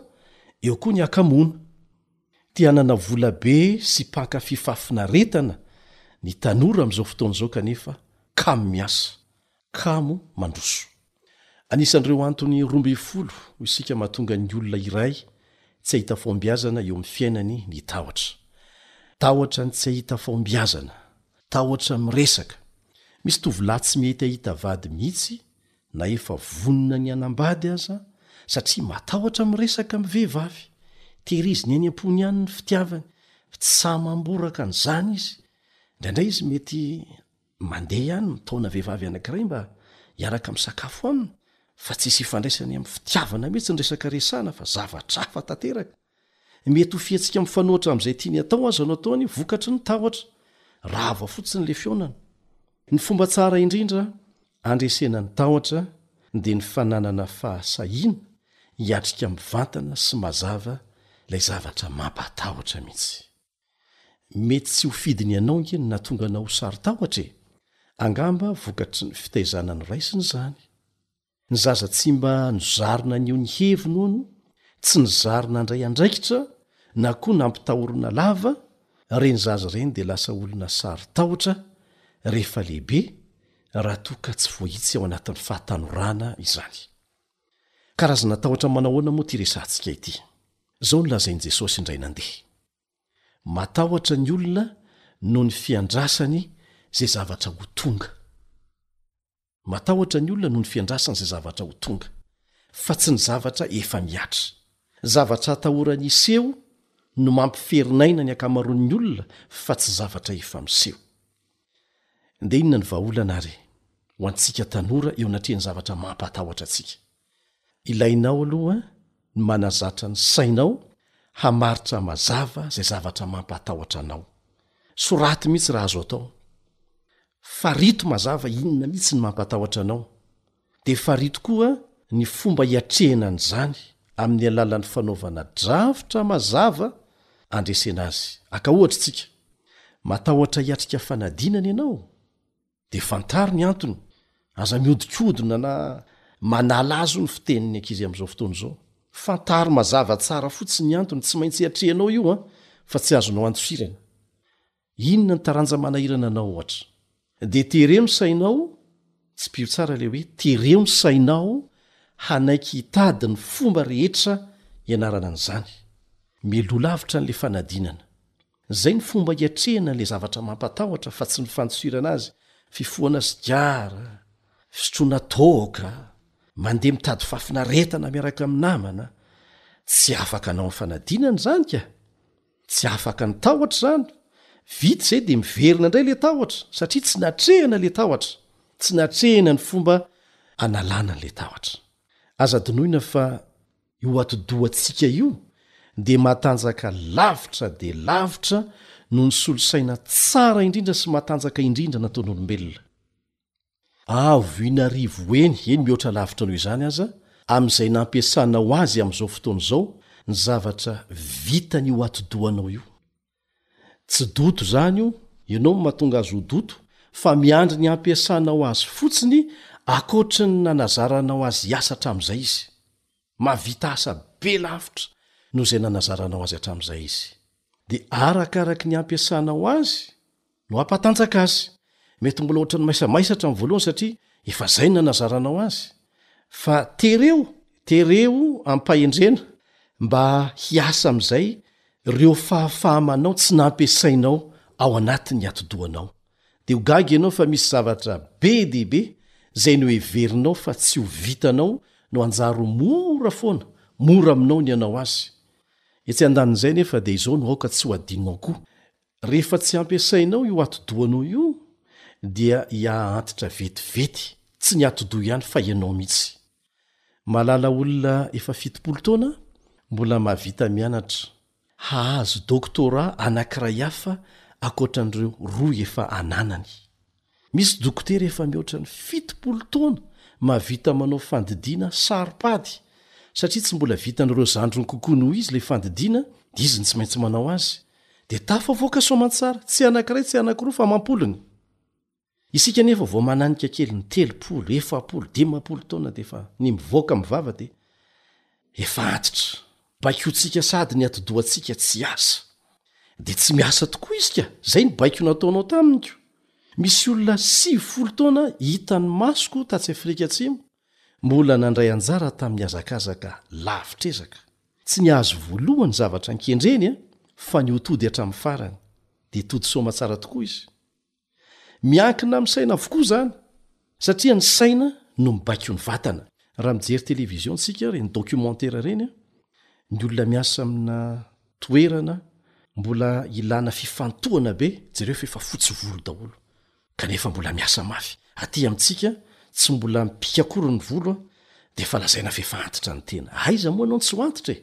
S6: eo koa ny haka-moana. Te hanana vola be sy mpankafy fahafinaretana ny tanora amin'izao fotoana izao kanefa kamo miasa, kamo mandroso. Anisan'ireo antony roa ambin'ny folo ho isika mahatonga ny olona iray tsy hahita fahombiazana eo amin'ny fiainany ny tahotra. Tahotra ny tsy hahita fahombiazana, tahotra miresaka. Misy tovolahy tsy mety hahita vady mihitsy na efa vonona ny hanambady aza satria matahotra miresaka amin'ny vehivavy. Tehiriziny any am-pony any ny fitiavany, tsy sahy mamboraka an'izany izy. Indraindray izy mety. Mandeha ihany mitaona vehivavy anankiray mba hiaraka misakafo aminy fa tsisy hifandraisany amin'ny fitiavana mihitsy ny resaka resahana fa zavatra hafa tanteraka. Mety ho fihetsika mifanohitra amin'izay tiany hatao aza no ataony vokatry ny tahotra. Rava fotsiny ilay fihaonana. Ny fomba tsara indrindra handresena ny tahotra dia ny fananana fahasahiana hiatrika mivantana sy mazava ilay zavatra mampatahotra mihitsy. Mety tsy ho fidiny ianao ange ny nahatonga anao ho sarotahotra e! Angamba vokatry ny fitaizana noraisiny izany. Ny zaza tsy mba nozary naneho ny heviny hono, tsy nizary nandray andraikitra na koa nampitahorina lava, ireny zaza ireny dia lasa olona sarotahotra rehefa lehibe raha toa ka tsy voahitsy ao anatin'ny fahatanorana izany. Karazana tahotra manahoana moa ity resahantsika ity? Izao no lazain'i Jesosy indray nandeha, Matahotra ny olona noho ny fiandrasany izay zavatra ho tonga. Matahotra ny olona noho ny fiandrasany izay zavatra ho tonga, fa tsy ny zavatra efa mihatra. Zavatra atahorany hiseho no mampiferin'aina ny ankamaroan'ny olona, fa tsy zavatra efa miseho. Dia inona no vahaolana ary ho antsika tanora eo anatrehan'ny zavatra mampatahotra antsika? Ilainao aloha ny manazatra ny sainao hamaritra mazava izay zavatra mampatahotra anao. Soraty mihitsy raha azo atao. Farito mazava inona mihitsy ny mampatahotra anao. dia farito koa ny fomba hiatrehina an'izany amin'ny alalan'ny fanaovana drafitra mazava andresena azy. Aka ohatra isika, matahotra hiatrika fanadinana ianao? Dia fantaro ny antony, aza mihodinkodina na manala azo ny fitenin'ny ankizy amin'izao fotoana izao. Fantaro mazava tsara fotsiny ny antony, tsy maintsy atrehinao io an, fa tsy azonao andosirana. Inona ny taranja manahirana anao ohatra? Dia tereo ny sainao, tsipio tsara ilay hoe tereo ny sainao hanaiky hitady ny fomba rehetra hianarana an'izany. Mialoha lavitra an'ilay fanadinana. Izay ny fomba hiatrehana an'ilay zavatra mampatahotra fa tsy ny fandosirana azy, fifohana sigara, fisotroana toaka, mandeha mitady fahafinaretana miaraka amin'ny namana. Tsy afaka anao amin'ny fanadinana izany ka! Tsy afaka ny tahotra izany, vita izay dia miverina indray ilay tahotra satria tsy natrehina ilay tahotra, tsy natrehina ny fomba analana an'ilay tahotra. Aza adinoina fa io atidohantsika io dia matanjaka lavitra dia lavitra noho ny solosaina tsara indrindra sy matanjaka indrindra nataon'olombelona. Avo Inarivo eny, eny mihoatra lavitra noho izany aza, amin'izay nampiasana ho azy amin'izao fotoana izao, ny zavatra vitan'io atidohanao io. Tsy doto izany io, ianao no mahatonga azy ho doto, fa miandry ny hampiasana ho azy fotsiny, ankoatry ny nanazaranao azy hiasa hatramin'izay izy. Mahavita asa be lavitra noho izay nanazaranao azy hatramin'izay izy. Dia arakaraky ny hampiasanao azy no hampatanjaka azy. Mety mbola ohatran'ny maisamaisa hatramin'ny voalohany satria efa izay no nanazaranao azy. Fa tereo, tereo amim-pahendrena mba hiasa amin'izay ireo fahafaha-manao tsy nampiasainao ao anatin'ny atidohanao. dia ho gaga ianao fa misy zavatra be dia be izay noheverinao fa tsy ho vitanao no hanjary ho mora foana, mora aminao ny hanao azy. Etsy an-danin'izay anefa dia izao no aoka tsy ho adinonao koa, rehefa tsy ampiasainao io ati-dohanao io dia hihaantitra vetivety, tsy ny ati-doha ihany fa ianao mihitsy. Mahalala olona efa fitopolo taona mbola mahavita mianatra hahazo doctorat anankiray hafa ankoatra an'ireo roa efa ananany. Misy dokotera efa mihoatra ny fitopolo taona mahavita manao fandidiana saro-pady satria tsy mbola vitan'ireo zandriny kokoa noho izy ilay fandidiana dia izy no tsy maintsy manao azy dia tafavoaka soamantsara, tsy anankiray tsy anankiroa fa amam-polony. Isika anefa vao mananika kely ny telopolo, efapolo, dimampolo taona dia efa ny mivoaka amin'ny vava dia efa antitra. Baikointsika sady ny atidohantsika tsy hiasa. Dia tsy miasa tokoa isika, izay ny baiko nataonao taminy ko. Misy olona sivifolo taona hitan'ny masoko tatsy Afrika Atsimo mbola nandray anjara tamin'ny hazakazaka lavitr'ezaka. Tsy ny hahazo voalohany zavatra nkendreny fa ny ho tody hatramin'ny farany. Dia tody soamatsara tokoa izy. miankina amin'ny saina avokoa zany satria ny saina no mibaiko ny vatana raha mijery television tsika reny documentaire reny ny olona miasa amina toerana mbola ilana fifantohana be jereo fefa fotsy volo daholo kanefa mbola miasa mafy aty amintsika tsy mbola mipikakory ny volo a de fa lazaina fefa antitra ny tena aiza moa anao ny tsy ho antitra e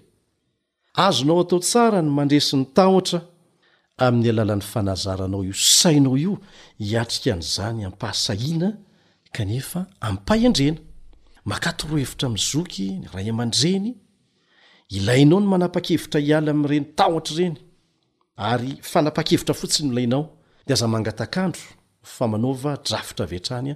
S6: Azonao atao tsara ny mandresy ny tahotra amin'ny alalan'ny fanazaranao io sainao io hiatrika an'izany ampahasahiana kanefa ampahhendrena. Makà torohevitra amin'ny zoky ny ray aman-dreny. Ilainao ny manapa-kevitra hiala amin'ireny tahotra ireny, ary fanapa-kevitra fotsiny no ilainao, dia aza mangataka andro fa manaova drafitra avy hatrany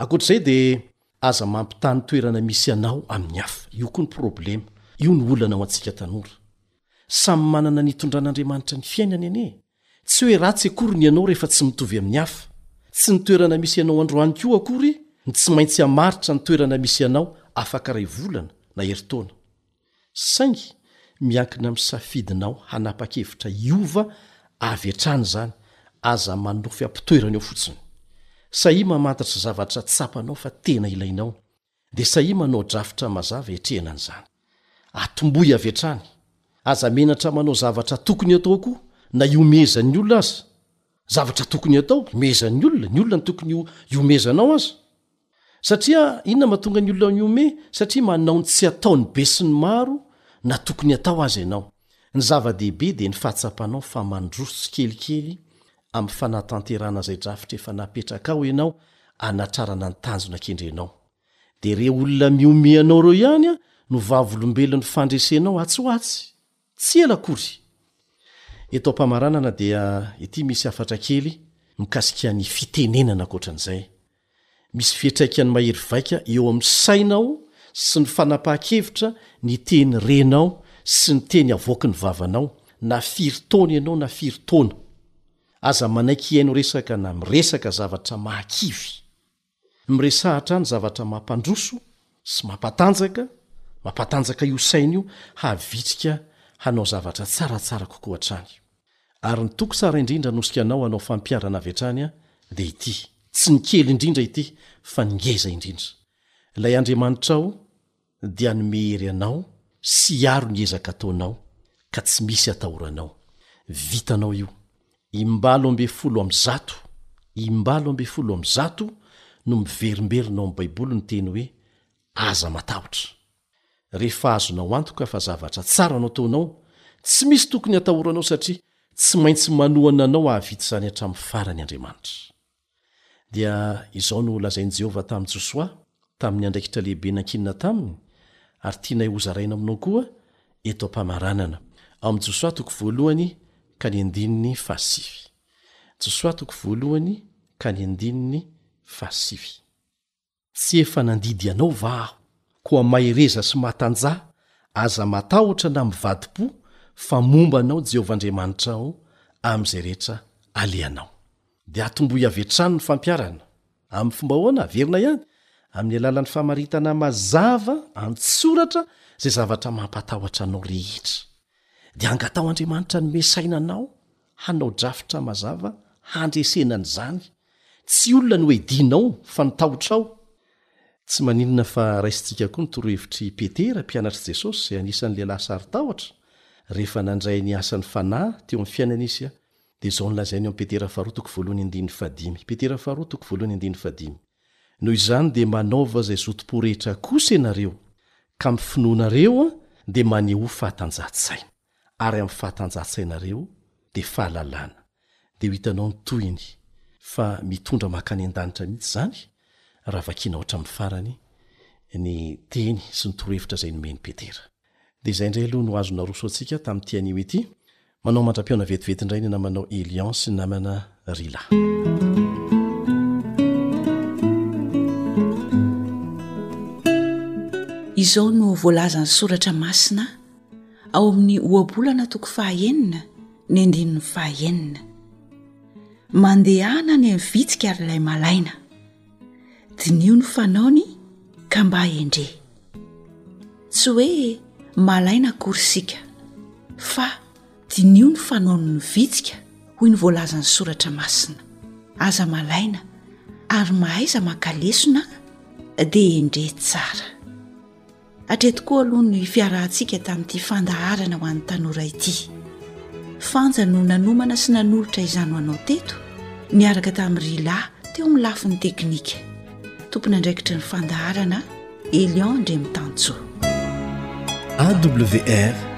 S6: Ankoatra izay dia aza mampitany toerana misy anao amin'ny hafa. Io koa ny problema. Io no olana ao antsika tanora. Samy manana ny itondran'Andriamanitra ny fiainany anie. Tsy hoe ratsy akory ny anao rehefa tsy mitovy amin'ny hafa. Tsy ny toerana misy anao androany koa akory no tsy maintsy hamaritra ny toerana misy anao afaka iray volana na herintaona. Saingy miankina amin'ny safidinao hanapa-kevitra hiova avy hatrany izany, aza manofy am-pitoerana eo fotsiny. Sahia mamantatra zavatra tsapanao fa tena ilainao, dia sahia manao drafitra mazava hiatrehana an'izany. Atombohy avy hatrany. Aza menatra manao zavatra tokony hatao koa, na ihomehezan'ny olona aza. Zavatra tokony hatao, himehezan'ny olona, ny olona no tokony hihomehezanao aza. Satria inona matonga ny olona mihomehy? Satria manao ny tsy ataon'ny besinimaro na tokony hatao aza ianao. Ny zava-dehibe dia ny fahatsapanao fa mandroso tsikelikely amin'ny fanatanterahana izay drafitra efa napetrakao ianao hanatrarana ny tanjona kendrenao. Dia ireo olona mihomehy anao ireo ihany no vavolombelon'ny fandresenao atsy ho atsy. Tsy ela akory! Eto am-pamaranana dia ity misy hafatra kely mikasika ny fitenenana ankoatran'izay. Misy fiatraikany mahery vaika eo amin'ny sainao sy ny fanapahan-kevitra ny teny renao sy ny teny avoaky ny vavanao na firy taona ianao na firy taona. Aza manaiky hihaino resaka na miresaka zavatra mahakivy. Miresaha hatrany zavatra mampandroso sy mampatanjaka, mampatanjaka io saina io havitrika hanao zavatra tsaratsara kokoa hatrany. Ary ny toko tsara indrindra anosikanao hanao fampiharana avy hatrany dia ity, tsy ny kely indrindra ity fa ny ngeza indrindra. Ilay Andriamanitrao dia ny mehery anao sy hiaro ny ezaka ataonao ka tsy misy atahoranao. Vitanao io. Imbalo ambin'ny folo amin'ny zato, imbalo ambin'ny folo amin'ny zato no miverimberina ao amin'ny Baiboly ny teny hoe Aza matahotra. Rehefa azonao antoka fa zavatra tsara no ataonao, tsy misy tokony hatahoranao satria tsy maintsy manohana anao hahavita izany hatramin'ny farany Andriamanitra. Dia izao no lazain'i Jehovah tamin'i Josoa, tamin'ny andraikitra lehibe nankinina taminy, ary tianay hozaraina aminao koa eto am-pamaranana. Ao amin'ny Josoa toko voalohany ka ny andininy fahasivy. Josoa toko voalohany ka ny andininy fahasivy. Tsy efa nandidy anao va aho, koa mahereza sy matanjaha, aza matahotra na mivadi-po, fa momba anao Jehovah Andriamanitrao amin'izay rehetra alehanao. Dia atombohy avy hatrany ny fampiharana. Amin'ny fomba ahoana? Averina ihany, amin'ny alalan'ny famaritana mazava an-tsoratra izay zavatra mampatahotra anao rehetra. Dia angataho Andriamanitra hanome saina anao. Hanao drafitra mazava handresena an'izany. Tsy olona no edinao fa ny tahotrao. Tsy maninona fa raisintsika koa ny torohevitr'i Petera, mpianatr'i Jesosy izay anisan'ny lehilahy sarotahotra. Rehefa nandray ny asan'ny Fanahy teo amin'ny fiainany izy, dia izao no lazainy ao amin'ny Petera faharoa toko voalohany andininy fahadimy, Petera faharoa toko voalohany andininy fahadimy, Noho izany dia manaova izay zotom-po rehetra kosa ianareo, ka amin'ny finoanareo dia manehoa fahatanjahan-tsaina. ary amin'ny fahatanjahan-tsainareo dia fahalalana, dia ho hitanao ny tohiny fa mitondra mankany an-danitra mihitsy izany raha vakianao hatramin'ny farany ny teny sy ny torohevitra izay nomen'i Petera. Dia izay indray aloha no azo narosoantsika tamin'ity anio ity. Manao mandra-pihaona vetivety indray ny namanao Elian sy ny namana Rila.
S1: Izao no voalazan'ny soratra masina. ao amin'ny ohabolana toko fahaenina ny andininy fahaenina mandehana ny an'ny vitsika ary ilay malaina dinio ny fanaony ka mba endre tsy hoe malaina korysika fa dinio ny fanaon'ny vitsika hoy ny voalazan'ny soratra masina aza malaina ary mahaiza makalesona dia endre tsara Hatreto koa aloha ny fiarahantsika tamin'ity fandaharana ho an'ny tanora ity. Fanja no nanomana sy nanolotra izany ho anao teto, niaraka tamin'ny Rilahy teo amin'ny lafiny teknika. Tompon'andraikitry ny fandaharana, Elion Andriamitanjoa.
S6: AWR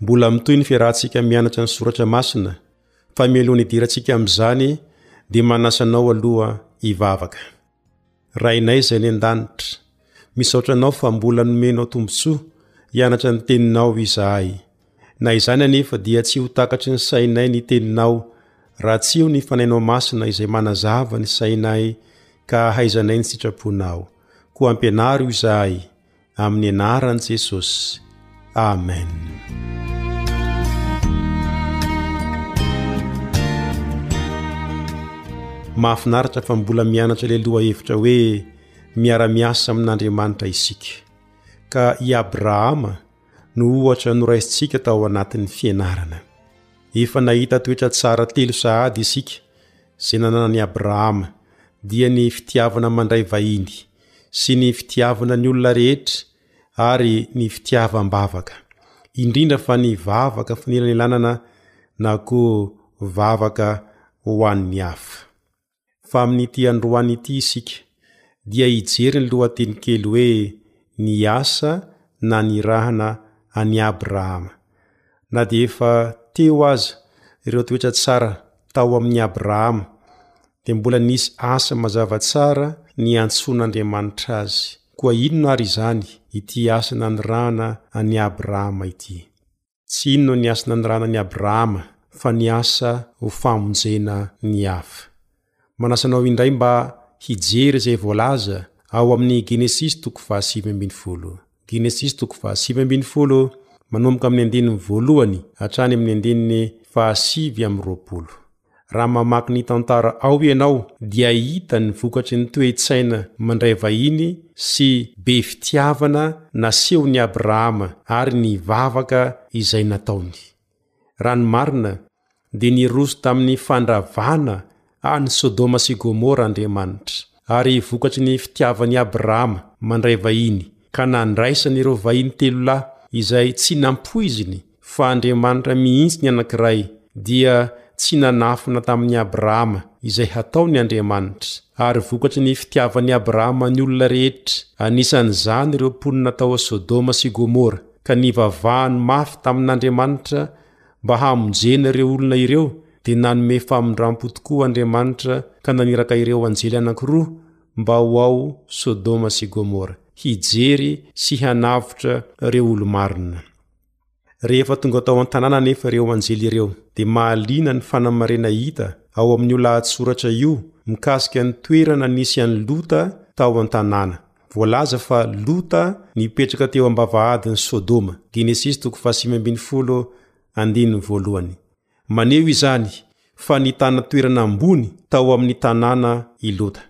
S11: Mbola mitohy ny fiarahantsika mianatra ny soratra masina, fa mialoha ny hidirantsika amin'izany dia manasa anao aloha hivavaka. Rainay izay any an-danitra, misaotra anao fa mbola nomenao tombontsoa hianatra ny teninao izahay. Na izany anefa dia tsy ho takatry ny sainay ny teninao raha tsy eo ny fanainao masina izay manazava ny sainay ka hahaizanay ny sitraponao. Koa ampianaro izahay amin'ny anaran'i Jesosy. Amen. mahafinaritra fa mbola mianatra le loha hevitra hoe miara-miasa amin'andriamanitra isika ka i abrahama no ohatra noraisintsika tao anatin'ny fianarana efa nahita toetra tsara telo sahady isika zay nananan'i abrahama dia ny fitiavana mandray vahiny sy ny fitiavana ny olona rehetra ary ny fitiavam-bavaka, indrindra fa ny vavaka fanelanelanana na koa vavaka ho an'ny hafa. Fa amin'ity androany ity isika dia hijery ny lohateny kely hoe Ny Asa Nanirahana an'i Abrahama. Na dia efa teo aza ireo toetra tsara tao amin'i Abrahama dia mbola nisy asa mazava tsara niantsoan'Andriamanitra azy. Koa inona àry izany ity asa nanirahana an'i Abrahama ity? Tsy inona ny asa nanirahana an'i Abrahama fa ny asa ho famonjena ny hafa. Manasa anao indray mba hijery izay voalaza ao amin'ny Genesisy toko fahasivy ambin'ny folo. Genesisy toko fahasivy ambin'ny folo, manomboka amin'ny andininy voalohany hatrany amin'ny andininy fahasivy amby roapolo. Raha mamaky ny tantara ao ianao dia hita ny vokatry ny toe-tsaina mandray vahiny sy be fitiavana nasehon'i Abrahama ary ny vavaka izay nataony. Raha ny marina dia niroso tamin'ny fandravana an'i Sodoma sy Gomora Andriamanitra ary vokatry ny fitiavan'i Abrahama mandray vahiny ka nandraisany ireo vahiny telo lahy izay tsy nampoiziny fa Andriamanitra mihitsy ny anankiray dia tsy nanafina tamin'i Abrahama izay hataony Andriamanitra, ary vokatry ny fitiavan'i Abrahama ny olona rehetra, anisan'izany ireo mponina tao Sodoma sy Gomora, ka nivavahany mafy tamin'Andriamanitra mba hamonjena ireo olona ireo, dia nanome famindrampo tokoa Andriamanitra ka naniraka ireo anjely anankiroa mba ho ao Sodoma sy Gomora, hijery sy hanavotra ireo olo-marina. Rehefa tonga tao an-tanàna anefa ireo anjely ireo, dia mahaliana ny fanamarena hita ao amin'io lahatsoratra io mikasika ny toerana nisy an'i Lota tao an-tanàna. Voalaza fa Lota nipetraka teo am-bavahadin'i Sodoma. Genesisy toko fahasimy ambin'ny folo, andininy voalohany. Maneho izany fa nitana toerana ambony tao amin'ny tanàna i Lota.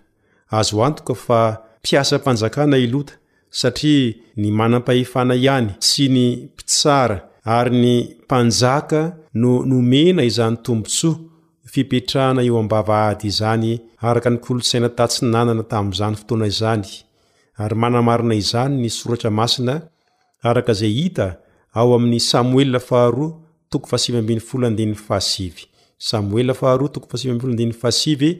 S11: Azo antoka fa mpiasam-panjakana i Lota, satria ny manam-pahefana ihany sy ny mpitsara ary ny mpanjaka no nomena izany tombontsoa fipetrahana eo am-bavahady izany araka ny kolontsaina tatsinanana tamin'izany fotoana izany, ary manamarina izany ny soratra masina araka izay hita ao amin'ny Samoela faharoa toko fahasivy ambin'ny folo andininy fahasivy, Samoela faharoa toko fahasivy ambin'ny folo andininy fahasivy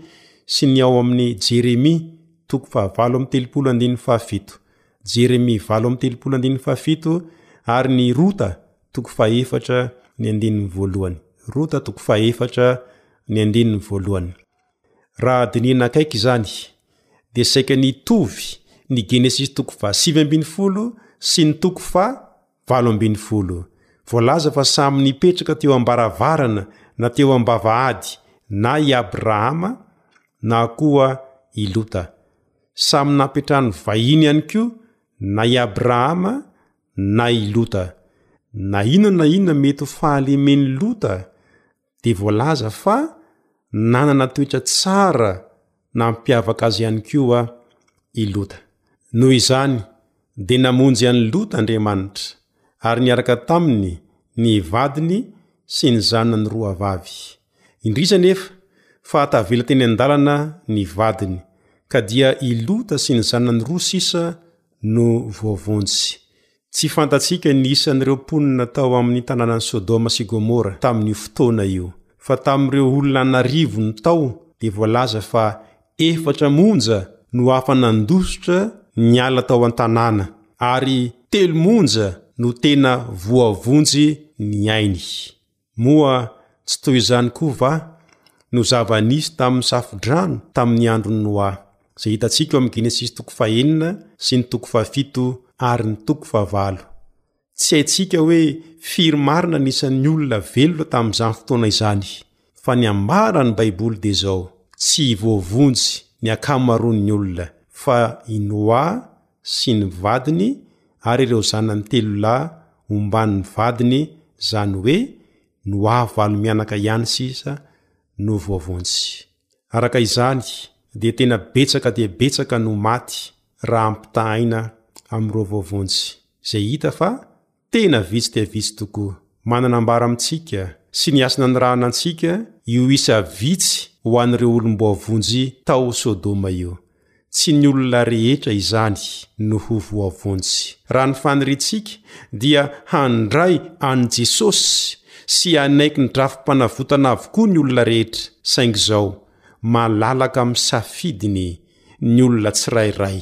S11: sy ny ao amin'ny Jeremia toko fahavalo amby telopolo andininy fahafito, Jeremia valo amby telopolo andininy fahafito, ary ny Rota toko fahefatra ny andininy voalohany, Rota toko fahefatra ny andininy voalohany. Raha dinihina akaiky izany, dia saika ny hitovy ny Genesisy toko faha sivy ambin'ny folo sy ny toko faha valo ambin'ny folo. Voalaza fa samy nipetraka teo am-baravarana na teo am-bavahady na i Abrahama na koa i Lota. Samy napetrahan'ny vahiny ihany koa na i Abrahama na i Lota. Na inona na inona mety ho fahalemen'i Lota, dia voalaza fa nanana toetra tsara nampiavaka azy ihany koa i Lota. Noho izany, dia namonjy an'i Lota Andriamanitra, ary niaraka taminy ny vadiny sy ny zanany roa vavy. Indrisy anefa fa tavela teny an-dalana ny vadiny, ka dia i Lota sy ny zanany roa sisa no voavonjy. Tsy fantatsika ny isan'ireo mponina tao amin'ny tanànan'i Sodoma sy Gomora tamin'io fotoana io, fa tamin'ireo olona an'arivony tao dia voalaza fa efatra monja no afa-nandositra niala tao an-tanàna, ary telo monja no tena voavonjy ny ainy. Moa tsy toy izany koa va no zava-nisy tamin'ny Safodrano tamin'ny andron'i Noa, izay hitantsika ao amin'ny Genesisy toko fahenina sy ny toko fahafito ary ny toko fahavalo? Tsy haintsika hoe firy marina ny isan'ny olona velona tamin'izany fotoana izany, fa ny ambaran'ny Baiboly dia izao, Tsy voavonjy ny ankamaroan'ny olona, fa i Noa sy ny vadiny ary ireo zanany telo lahy omban'ny vadiny zany hoe noahy valo mianaka ihany sisa no voavonjy. Araka izany dia tena betsaka dia betsaka no maty raha ampitahaina amin'ireo voavonjy izay hita fa Tena vitsy dia vitsy tokoa. Manana ambara amintsika sy ny asa nanirahana antsika io isa vitsy ho an'ireo olom-boavonjy tao Sodoma io. Tsy ny olona rehetra izany no ho voavonjy. Raha ny faniriantsika dia handray an'i Jesosy sy hanaiky ny drafi-panavotana avokoa ny olona rehetra, saingy izao, malalaka amin'ny safidiny ny olona tsirairay.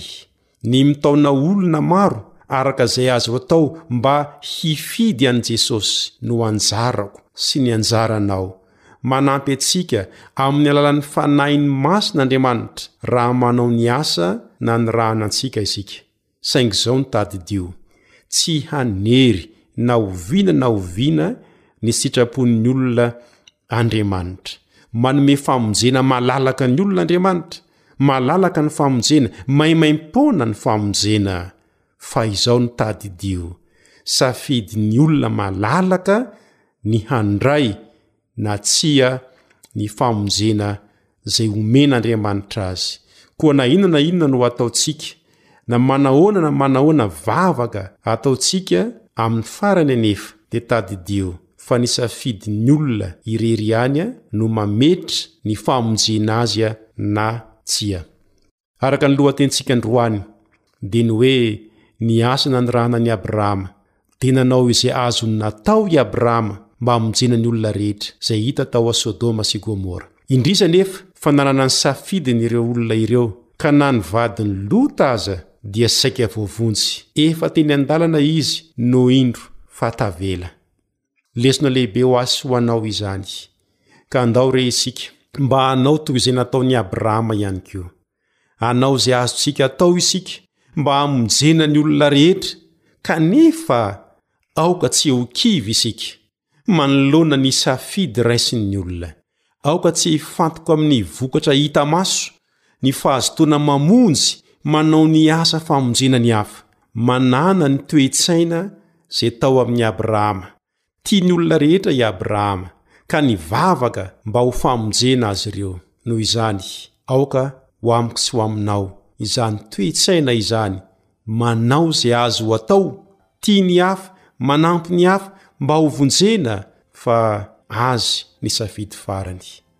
S11: Ny mitaona olona maro araka izay azo atao mba hifidy an'i Jesosy no anjarako sy ny anjaranao. Manampy antsika amin'ny alalan'ny Fanahiny Masina Andriamanitra raha manao ny asa nanirahana antsika isika. Saingy izao no tadidio, Tsy hanery na oviana na oviana ny sitrapon'ny olona Andriamanitra. Manome famonjena malalaka ny olona Andriamanitra, Malalaka ny famonjena, maimaim-poana ny famonjena. Fa izao no tadidio, safidin'ny olona malalaka ny handray na tsia ny famonjena izay omen'Andriamanitra azy. Koa na inona na inona no ataontsika, Na manahoana na manahoana vavaka ataontsika amin'ny farany anefa dia tadidio fa ny safidin'ny olona irery ihany no mametra ny famonjena azy na tsia. Araka ny lohatenintsika androany dia ny hoe ny asa nanirahana an'i Abrahama dia nanao izay azony natao i Abrahama mba hamonjena ny olona rehetra izay hita tao Sodoma sy Gomora. Indrisy anefa fa nanana ny safidiny ireo olona ireo, ka na ny vadin'i Lota aza dia saika voavonjy efa teny an-dalana izy no indro fa tavela. Lesona lehibe ho ahy sy ho anao izany, ka andao re isika mba hanao toy izay nataon'i Abrahama ihany koa. Hanao izay azontsika atao isika mba hamonjena ny olona rehetra, kanefa aoka tsy ho kivy isika manoloana ny safidy raisin'ny olona. Aoka tsy hifantoka amin'ny vokatra hita maso ny fahazotoana mamonjy manao ny asa famonjena ny hafa. Manàna ny toe-tsaina izay tao amin'i Abrahama Tia ny olona rehetra i Abrahama, ka nivavaka mba ho famonjena azy ireo. Noho izany, aoka ho amiko sy ho aminao izany toe-tsaina izany, manao izay azo ho atao, tia ny hafa, manampy ny hafa mba hovonjena fa azy ny safidy farany.